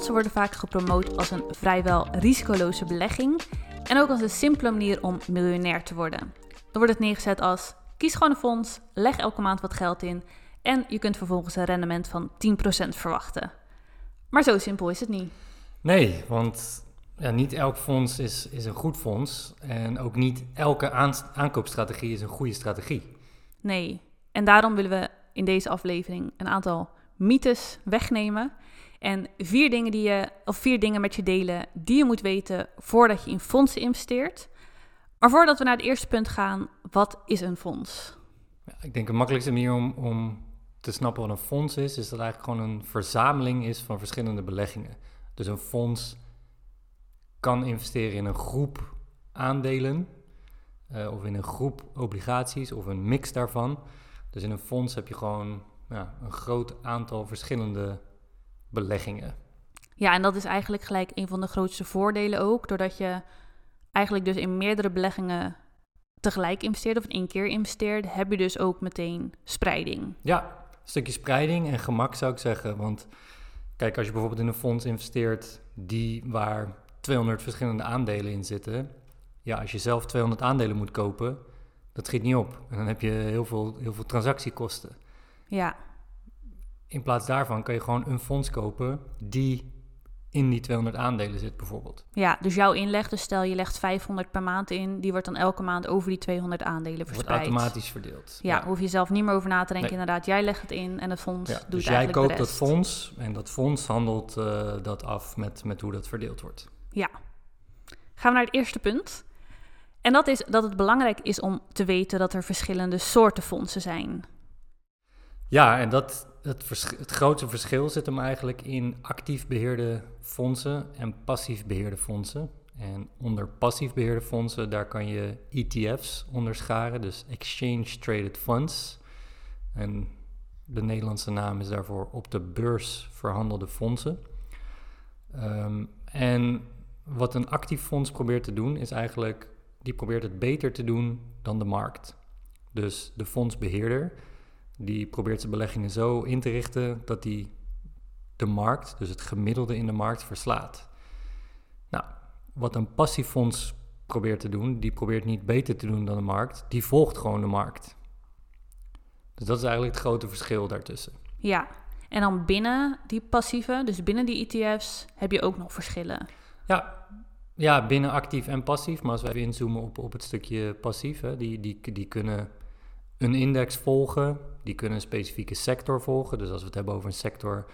Fondsen worden vaak gepromoot als een vrijwel risicoloze belegging en ook als een simpele manier om miljonair te worden. Dan wordt het neergezet als kies gewoon een fonds, leg elke maand wat geld in en je kunt vervolgens een rendement van 10% verwachten. Maar zo simpel is het niet. Nee, want ja, niet elk fonds is, is een goed fonds en ook niet elke aan- aankoopstrategie is een goede strategie. Nee, en daarom willen we in deze aflevering een aantal mythes wegnemen en vier dingen, die je, of vier dingen met je delen die je moet weten voordat je in fondsen investeert. Maar voordat we naar het eerste punt gaan, wat is een fonds? Ja, ik denk de makkelijkste manier om, om te snappen wat een fonds is, is dat het eigenlijk gewoon een verzameling is van verschillende beleggingen. Dus een fonds kan investeren in een groep aandelen uh, of in een groep obligaties of een mix daarvan. Dus in een fonds heb je gewoon ja, een groot aantal verschillende beleggingen. Ja, en dat is eigenlijk gelijk een van de grootste voordelen ook, doordat je eigenlijk dus in meerdere beleggingen tegelijk investeert of in één keer investeert, heb je dus ook meteen spreiding. Ja, een stukje spreiding en gemak zou ik zeggen. Want kijk, als je bijvoorbeeld in een fonds investeert die waar 200 verschillende aandelen in zitten, ja, als je zelf 200 aandelen moet kopen, dat schiet niet op. En dan heb je heel veel, heel veel transactiekosten. Ja. In plaats daarvan kan je gewoon een fonds kopen die in die 200 aandelen zit bijvoorbeeld. Ja, dus jouw inleg, dus stel je legt 500 per maand in, die wordt dan elke maand over die 200 aandelen verspreid. Wordt automatisch verdeeld. Ja, ja. hoef je zelf niet meer over na te denken. Nee. Inderdaad, jij legt het in en het fonds ja, doet Dus jij koopt dat fonds en dat fonds handelt uh, dat af met, met hoe dat verdeeld wordt. Ja. Gaan we naar het eerste punt. En dat is dat het belangrijk is om te weten dat er verschillende soorten fondsen zijn. Ja, en dat, het, het grootste verschil zit hem eigenlijk in actief beheerde fondsen en passief beheerde fondsen. En onder passief beheerde fondsen, daar kan je ETF's onderscharen, dus Exchange Traded Funds. En de Nederlandse naam is daarvoor op de beurs verhandelde fondsen. Um, en wat een actief fonds probeert te doen, is eigenlijk, die probeert het beter te doen dan de markt. Dus de fondsbeheerder, die probeert zijn beleggingen zo in te richten dat die de markt, dus het gemiddelde in de markt, verslaat. Nou, wat een passief fonds probeert te doen, die probeert niet beter te doen dan de markt, die volgt gewoon de markt. Dus dat is eigenlijk het grote verschil daartussen. Ja, en dan binnen die passieve, dus binnen die ETF's, heb je ook nog verschillen. Ja, ja binnen actief en passief. Maar als we even inzoomen op, op het stukje passief, hè, die, die, die kunnen een index volgen, die kunnen een specifieke sector volgen. Dus als we het hebben over een sector,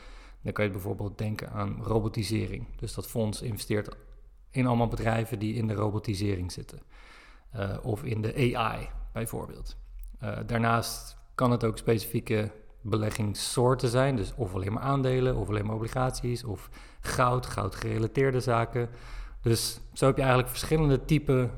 dan kan je bijvoorbeeld denken aan robotisering. Dus dat fonds investeert in allemaal bedrijven die in de robotisering zitten. Uh, of in de AI bijvoorbeeld. Uh, daarnaast kan het ook specifieke beleggingssoorten zijn. Dus of alleen maar aandelen, of alleen maar obligaties, of goud, goudgerelateerde zaken. Dus zo heb je eigenlijk verschillende type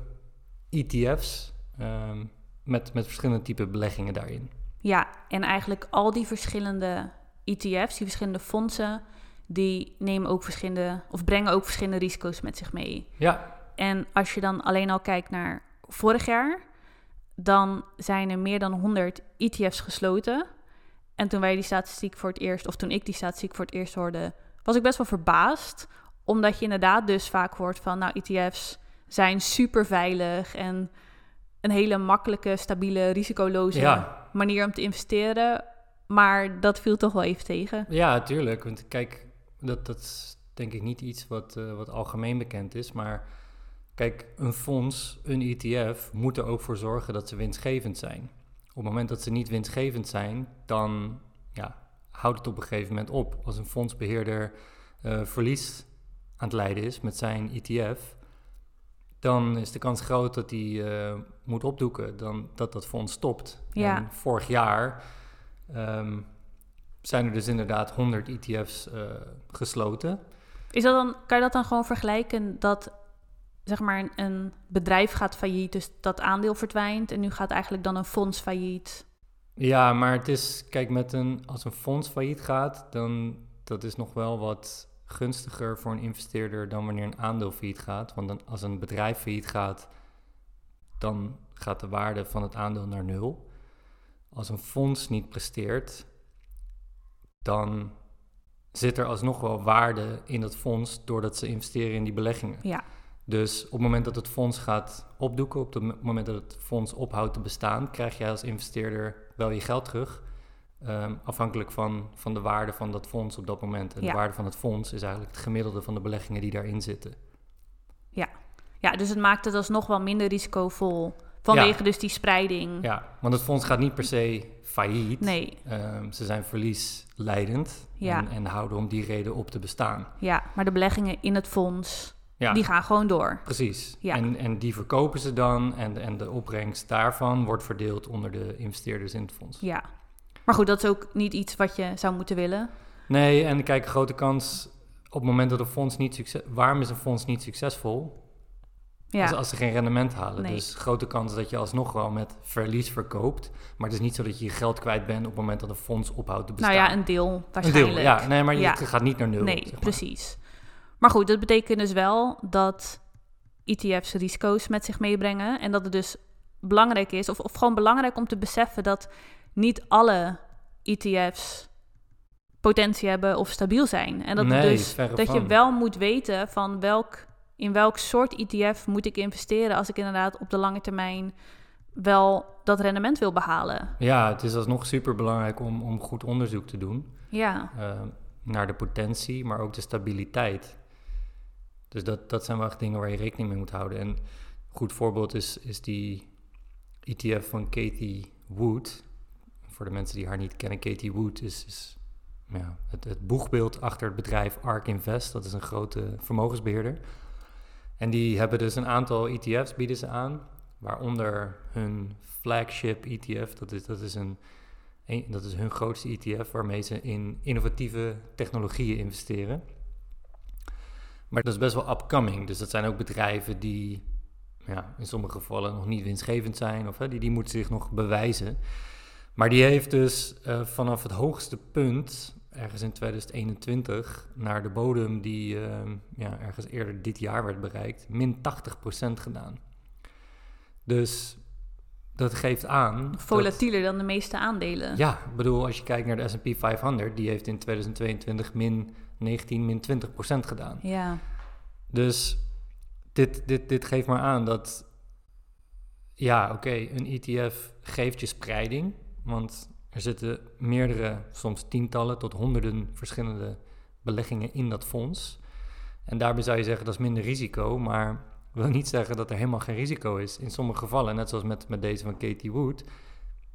ETF's um, met, met verschillende type beleggingen daarin. Ja, en eigenlijk al die verschillende ETF's, die verschillende fondsen, die nemen ook verschillende, of brengen ook verschillende risico's met zich mee. Ja. En als je dan alleen al kijkt naar vorig jaar, dan zijn er meer dan 100 ETF's gesloten. En toen wij die statistiek voor het eerst, of toen ik die statistiek voor het eerst hoorde, was ik best wel verbaasd. Omdat je inderdaad dus vaak hoort van, nou, ETF's zijn super veilig en een hele makkelijke, stabiele, risicoloze ja. manier om te investeren. Maar dat viel toch wel even tegen. Ja, tuurlijk. Want kijk, dat, dat is denk ik niet iets wat, uh, wat algemeen bekend is. Maar kijk, een fonds, een ETF, moet er ook voor zorgen dat ze winstgevend zijn. Op het moment dat ze niet winstgevend zijn, dan ja, houdt het op een gegeven moment op. Als een fondsbeheerder uh, verlies aan het leiden is met zijn ETF, dan is de kans groot dat hij uh, moet opdoeken, dan dat dat fonds stopt. Ja. En vorig jaar um, zijn er dus inderdaad 100 ETF's uh, gesloten. Is dat dan, kan je dat dan gewoon vergelijken dat zeg maar een, een, bedrijf gaat failliet, dus dat aandeel verdwijnt en nu gaat eigenlijk dan een fonds failliet? Ja, maar het is, kijk, met een, als een fonds failliet gaat, dan dat is nog wel wat gunstiger voor een investeerder dan wanneer een aandeel failliet gaat. Want dan, als een bedrijf failliet gaat, dan gaat de waarde van het aandeel naar nul. Als een fonds niet presteert, dan zit er alsnog wel waarde in dat fonds doordat ze investeren in die beleggingen. Ja, Dus op het moment dat het fonds gaat opdoeken, op het moment dat het fonds ophoudt te bestaan, krijg jij als investeerder wel je geld terug. Ehm, afhankelijk van, van de waarde van dat fonds op dat moment. En Ja. de waarde van het fonds is eigenlijk het gemiddelde van de beleggingen die daarin zitten. ja, dus het maakt het alsnog wel minder risicovol. Vanwege dus die spreiding. Ja, want het fonds gaat niet per se failliet. Nee, Ehm, ze zijn verliesleidend Ja. en, en houden om die reden op te bestaan. ja, maar de beleggingen in het fonds, Ja, die gaan gewoon door. precies. Ja. En, en die verkopen ze dan en, en de opbrengst daarvan wordt verdeeld onder de investeerders in het fonds. Ja. Maar goed, dat is ook niet iets wat je zou moeten willen. Nee, en kijk, grote kans op het moment dat een fonds niet succes... Waarom is een fonds niet succesvol? Ja, Als, als ze geen rendement halen. Nee. Dus grote kans dat je alsnog wel met verlies verkoopt. Maar het is niet zo dat je je geld kwijt bent op het moment dat een fonds ophoudt te bestaan. nou ja, een deel Een waarschijnlijk. deel, ja. Nee, maar je Ja. het gaat niet naar nul. Nee, zeg maar. precies. Maar goed, dat betekent dus wel dat ETF's risico's met zich meebrengen. En dat het dus belangrijk is, of, of gewoon belangrijk om te beseffen dat niet alle ETF's potentie hebben of stabiel zijn. En dat, Nee, dus, dat je wel moet weten van welk, in welk soort ETF moet ik investeren als ik inderdaad op de lange termijn wel dat rendement wil behalen. Ja, het is alsnog super belangrijk om, om goed onderzoek te doen Ja, eh, naar de potentie, maar ook de stabiliteit. Dus dat, dat zijn wel echt dingen waar je rekening mee moet houden. En een goed voorbeeld is, is die ETF van Katie Wood. Voor de mensen die haar niet kennen, Katie Wood is, is ja, het, het boegbeeld achter het bedrijf ARK Invest. Dat is een grote vermogensbeheerder. En die hebben dus een aantal ETF's bieden ze aan, waaronder hun flagship ETF. Dat is, dat is, een, dat is hun grootste ETF waarmee ze in innovatieve technologieën investeren. Maar dat is best wel upcoming. Dus dat zijn ook bedrijven die ja, in sommige gevallen nog niet winstgevend zijn. Of hè, die, die moeten zich nog bewijzen. Maar die heeft dus eh, vanaf het hoogste punt, ergens in 2021, naar de bodem die eh, ja, ergens eerder dit jaar werd bereikt, min 80% gedaan. Dus dat geeft aan. dat- volatieler dan de meeste aandelen. ja, ik bedoel, als je kijkt naar de S&P 500, die heeft in 2022 min 19, min 20 procent gedaan. ja. Dus dit, dit, dit geeft maar aan dat, ja, oké, een ETF geeft je spreiding, want er zitten meerdere, soms tientallen tot honderden verschillende beleggingen in dat fonds. En daarbij zou je zeggen dat is minder risico, maar wil niet zeggen dat er helemaal geen risico is. In sommige gevallen, net zoals met, met deze van Katie Wood,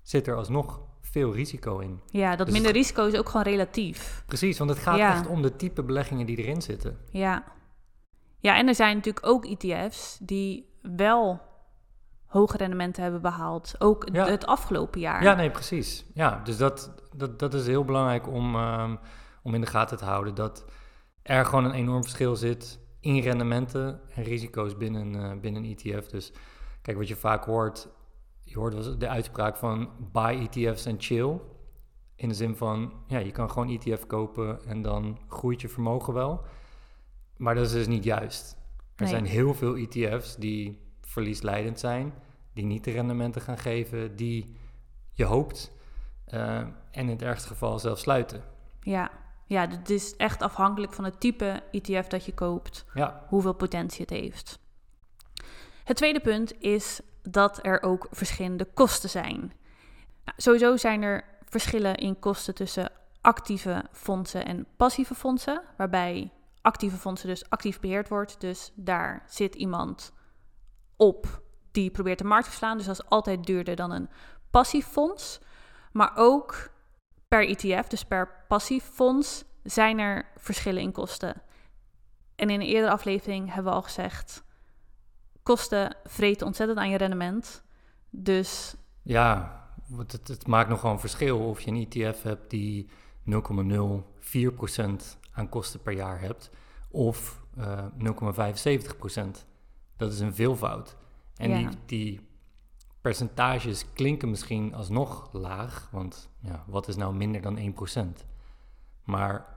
zit er alsnog veel risico in. Ja, dat Dus minder risico is ook gewoon relatief. Precies, want het gaat Ja. echt om de type beleggingen die erin zitten. Ja. Ja, en er zijn natuurlijk ook ETF's die wel hoge rendementen hebben behaald. Ook Ja. het afgelopen jaar. Ja, nee, precies. Ja, dus dat, dat, dat is heel belangrijk om, ehm, om in de gaten te houden. Dat er gewoon een enorm verschil zit in rendementen en risico's binnen, eh, binnen een ETF. Dus kijk, wat je vaak hoort, je hoort de uitspraak van buy ETF's en chill. In de zin van, ja, je kan gewoon ETF kopen en dan groeit je vermogen wel. Maar dat is dus niet juist. Er Nee. zijn heel veel ETF's die verliesleidend zijn, die niet de rendementen gaan geven die je hoopt. eh, en in het ergste geval zelfs sluiten. Ja. ja, het is echt afhankelijk van het type ETF dat je koopt, Ja, hoeveel potentie het heeft. Het tweede punt is dat er ook verschillende kosten zijn. Nou, sowieso zijn er verschillen in kosten tussen actieve fondsen en passieve fondsen, waarbij actieve fondsen dus actief beheerd wordt. Dus daar zit iemand op die probeert de markt te verslaan. Dus dat is altijd duurder dan een passief fonds. Maar ook per ETF, dus per passief fonds, zijn er verschillen in kosten. En in een eerdere aflevering hebben we al gezegd, kosten vreten ontzettend aan je rendement. Dus ja het, het maakt nog gewoon een verschil of je een ETF hebt die 0,04% aan kosten per jaar hebt of eh 0,75%. Dat is een veelvoud. En Ja. die, die percentages klinken misschien alsnog laag, want ja, wat is nou minder dan 1%? Maar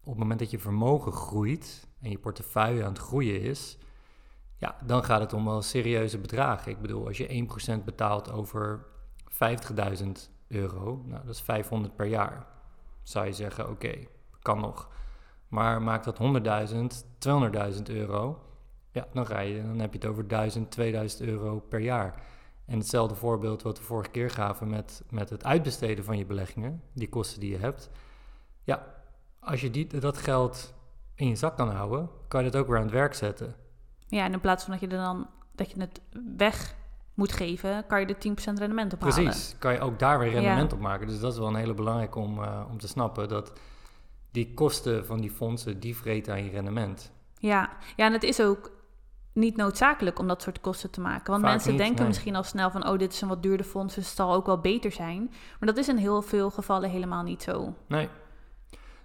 op het moment dat je vermogen groeit en je portefeuille aan het groeien is, ja, dan gaat het om wel serieuze bedragen. Ik bedoel, als je 1% betaalt over 50.000 euro, nou, dat is 500 per jaar. Zou je zeggen, oké, kan nog. Maar maakt dat 100.000, 200.000 euro, ja, dan, ga je, dan heb je het over 1000, 2000 euro per jaar. En hetzelfde voorbeeld wat we vorige keer gaven met, met het uitbesteden van je beleggingen, die kosten die je hebt. Ja, als je die, dat geld in je zak kan houden, kan je dat ook weer aan het werk zetten. Ja, en in plaats van dat je er dan dat je het weg moet geven, kan je er 10% rendement op halen. Precies, kan je ook daar weer rendement op maken. Dus dat is wel een hele belangrijke om, uh, om te snappen, dat die kosten van die fondsen, die vreten aan je rendement. Ja, ja en het is ook niet noodzakelijk om dat soort kosten te maken. Want mensen denken misschien al snel van... oh, dit is een wat duurder fonds, dus het zal ook wel beter zijn. Maar dat is in heel veel gevallen helemaal niet zo. Nee,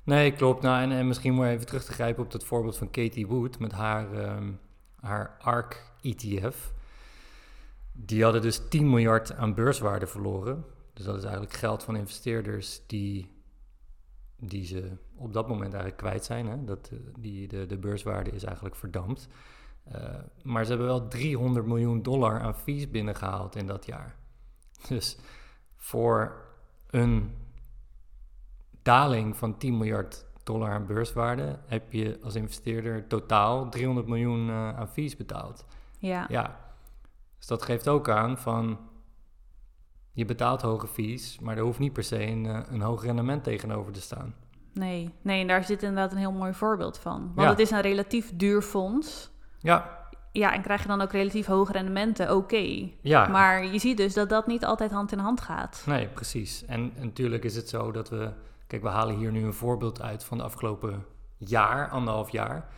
nee klopt. Nou, en, en misschien je even terug te grijpen op dat voorbeeld van Katie Wood... met haar, um, haar ARK-ETF. Die hadden dus 10 miljard aan beurswaarde verloren. Dus dat is eigenlijk geld van investeerders die, die ze op dat moment eigenlijk kwijt zijn. Hè? Dat, eh, die, de, de beurswaarde is eigenlijk verdampt. Uh, maar ze hebben wel 300 miljoen dollar aan fees binnengehaald in dat jaar. Dus voor een daling van 10 miljard dollar aan beurswaarde heb je als investeerder totaal 300 miljoen uh, aan fees betaald. Ja. ja. Dus dat geeft ook aan van je betaalt hoge fees, maar er hoeft niet per se een, uh, een hoog rendement tegenover te staan. Nee, nee, en daar zit inderdaad een heel mooi voorbeeld van. Want het is een relatief duur fonds. Ja. Ja, en krijg je dan ook relatief hoge rendementen, oké. Ja. Maar je ziet dus dat dat niet altijd hand in hand gaat. Nee, precies. En, natuurlijk is het zo dat we... Kijk, we halen hier nu een voorbeeld uit van de afgelopen jaar, anderhalf jaar.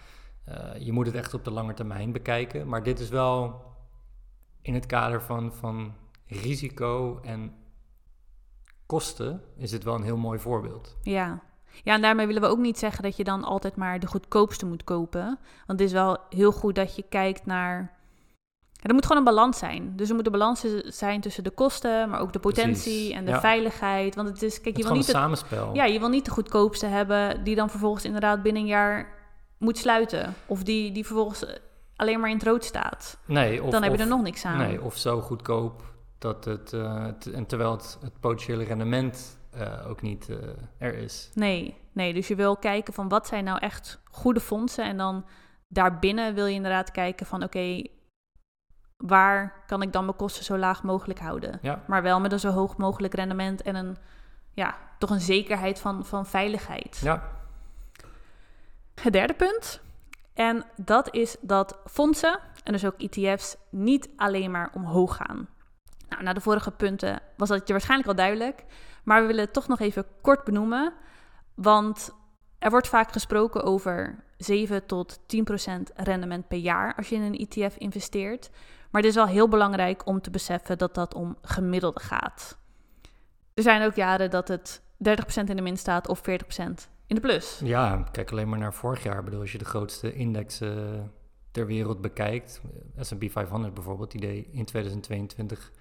Uh, je moet het echt op de lange termijn bekijken. Maar dit is wel in het kader van, van risico en kosten... is het wel een heel mooi voorbeeld. Ja, ja, en daarmee willen we ook niet zeggen dat je dan altijd maar de goedkoopste moet kopen. Want het is wel heel goed dat je kijkt naar. er moet gewoon een balans zijn. Dus er moet een balans zijn tussen de kosten, maar ook de potentie en de veiligheid. Want het is, kijk, je wil niet. Het samenspel. Ja, je wil niet de goedkoopste hebben die dan vervolgens inderdaad binnen een jaar moet sluiten. Of die, die vervolgens alleen maar in het rood staat. Nee, of, dan heb je er nog niks aan. Nee, of zo goedkoop dat het. Uh, en terwijl het, het potentiële rendement uh, ook niet uh, er is. Nee, nee, dus je wil kijken van wat zijn nou echt goede fondsen en dan daarbinnen wil je inderdaad kijken van oké, waar kan ik dan mijn kosten zo laag mogelijk houden? Ja. Maar wel met een zo hoog mogelijk rendement en een, ja, toch een zekerheid van, van veiligheid. Ja. Het derde punt, en dat is dat fondsen, en dus ook ETF's, niet alleen maar omhoog gaan. Nou, na de vorige punten was dat je waarschijnlijk al duidelijk. Maar we willen het toch nog even kort benoemen. Want er wordt vaak gesproken over 7 tot 10 procent rendement per jaar als je in een ETF investeert. Maar het is wel heel belangrijk om te beseffen dat dat om gemiddelde gaat. Er zijn ook jaren dat het 30% in de min staat of 40% in de plus. Ja, kijk alleen maar naar vorig jaar. Ik bedoel, als je de grootste indexen ter wereld bekijkt, S&P 500 bijvoorbeeld, die deed in 2022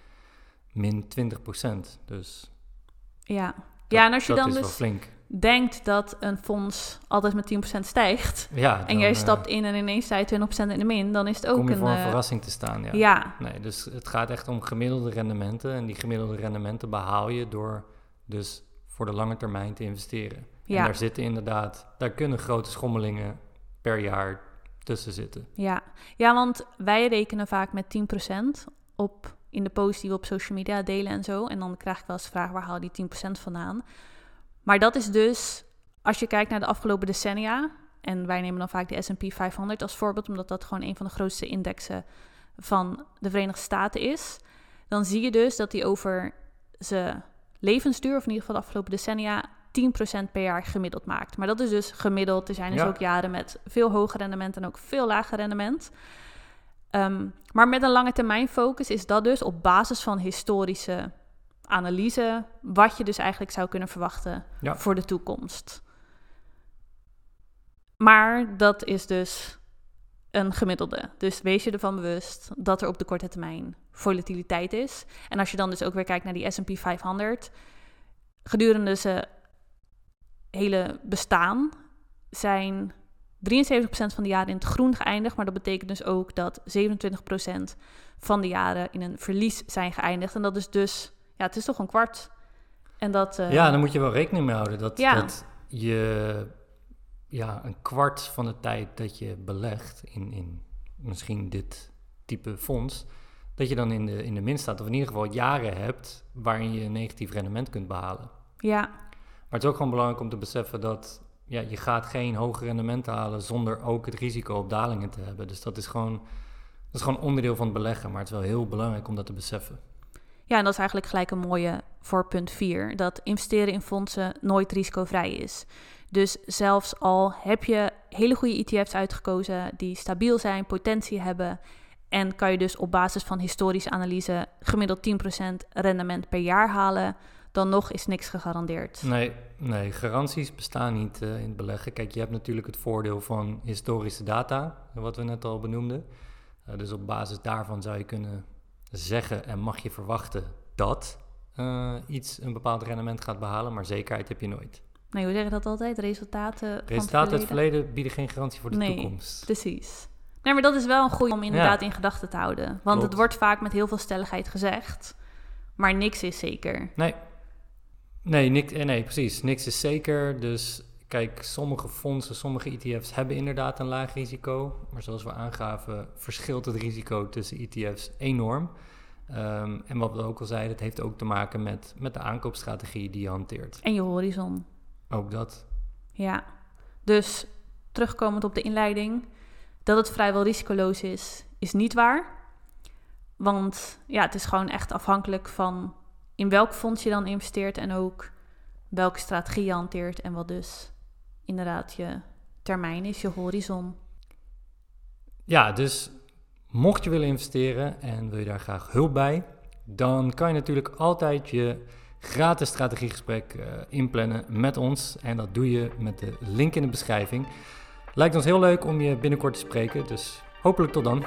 min 20%. Dus ja, ja en als je dan dus denkt dat een fonds altijd met 10% stijgt... Ja, en jij eh, stapt in en ineens sta je 20% in de min... dan is het ook kom je een... voor een uh, verrassing te staan, ja. ja. Nee, dus het gaat echt om gemiddelde rendementen... en die gemiddelde rendementen behaal je door dus voor de lange termijn te investeren. Ja. En daar zitten inderdaad... daar kunnen grote schommelingen per jaar tussen zitten. Ja, ja want wij rekenen vaak met 10% op in de posts die we op social media delen en zo. En dan krijg ik wel eens de vraag, waar haal je die 10% vandaan? Maar dat is dus, als je kijkt naar de afgelopen decennia... en wij nemen dan vaak de S&P 500 als voorbeeld... omdat dat gewoon een van de grootste indexen van de Verenigde Staten is... dan zie je dus dat die over zijn levensduur... of in ieder geval de afgelopen decennia... 10% per jaar gemiddeld maakt. Maar dat is dus gemiddeld. Er zijn dus ook jaren met veel hoger rendement en ook veel lager rendement. Ehm, maar met een lange termijn focus is dat dus op basis van historische analyse, wat je dus eigenlijk zou kunnen verwachten voor de toekomst. Maar dat is dus een gemiddelde. Dus wees je ervan bewust dat er op de korte termijn volatiliteit is. En als je dan dus ook weer kijkt naar die SP 500, gedurende ze hele bestaan zijn 73% van de jaren in het groen geëindigd. Maar dat betekent dus ook dat 27% van de jaren in een verlies zijn geëindigd. En dat is dus, ja, het is toch een kwart. En dat, uh, ja, dan moet je wel rekening mee houden dat, ja. dat je ja, een kwart van de tijd dat je belegt in, in misschien dit type fonds, dat je dan in de, in de min staat. Of in ieder geval jaren hebt waarin je een negatief rendement kunt behalen. Ja, Maar het is ook gewoon belangrijk om te beseffen dat ja, je gaat geen hoge rendementen halen zonder ook het risico op dalingen te hebben. Dus dat is gewoon, dat is gewoon onderdeel van het beleggen. Maar het is wel heel belangrijk om dat te beseffen. Ja, en dat is eigenlijk gelijk een mooie voor punt 4. Dat investeren in fondsen nooit risicovrij is. Dus zelfs al heb je hele goede ETF's uitgekozen die stabiel zijn, potentie hebben. En kan je dus op basis van historische analyse gemiddeld 10% rendement per jaar halen. Dan nog is niks gegarandeerd. Nee, nee garanties bestaan niet eh, in het beleggen. Kijk, je hebt natuurlijk het voordeel van historische data, wat we net al benoemden. Eh, dus op basis daarvan zou je kunnen zeggen en mag je verwachten dat eh, iets een bepaald rendement gaat behalen, maar zekerheid heb je nooit. Nee, hoe zeg je dat altijd? Resultaten van Resultaten uit het verleden? bieden geen garantie voor de Nee. toekomst. Precies. Nee, maar dat is wel een goede om inderdaad Ja. in gedachten te houden. Want het wordt vaak met heel veel stelligheid gezegd. Maar niks is zeker. Nee, nee, niks, eh, nee, precies. Niks is zeker. Dus kijk, sommige fondsen, sommige ETF's hebben inderdaad een laag risico. Maar zoals we aangaven, verschilt het risico tussen ETF's enorm. Ehm, en wat we ook al zeiden, het heeft ook te maken met, met de aankoopstrategie die je hanteert. En je horizon. Ook dat. Ja. Dus terugkomend op de inleiding. Dat het vrijwel risicoloos is, is niet waar. Want ja, het is gewoon echt afhankelijk van in welk fonds je dan investeert. En ook welke strategie je hanteert. En wat dus inderdaad je termijn is, je horizon. Ja, dus mocht je willen investeren en wil je daar graag hulp bij, dan kan je natuurlijk altijd je gratis strategiegesprek eh, inplannen met ons. En dat doe je met de link in de beschrijving. Lijkt ons heel leuk om je binnenkort te spreken, dus hopelijk tot dan.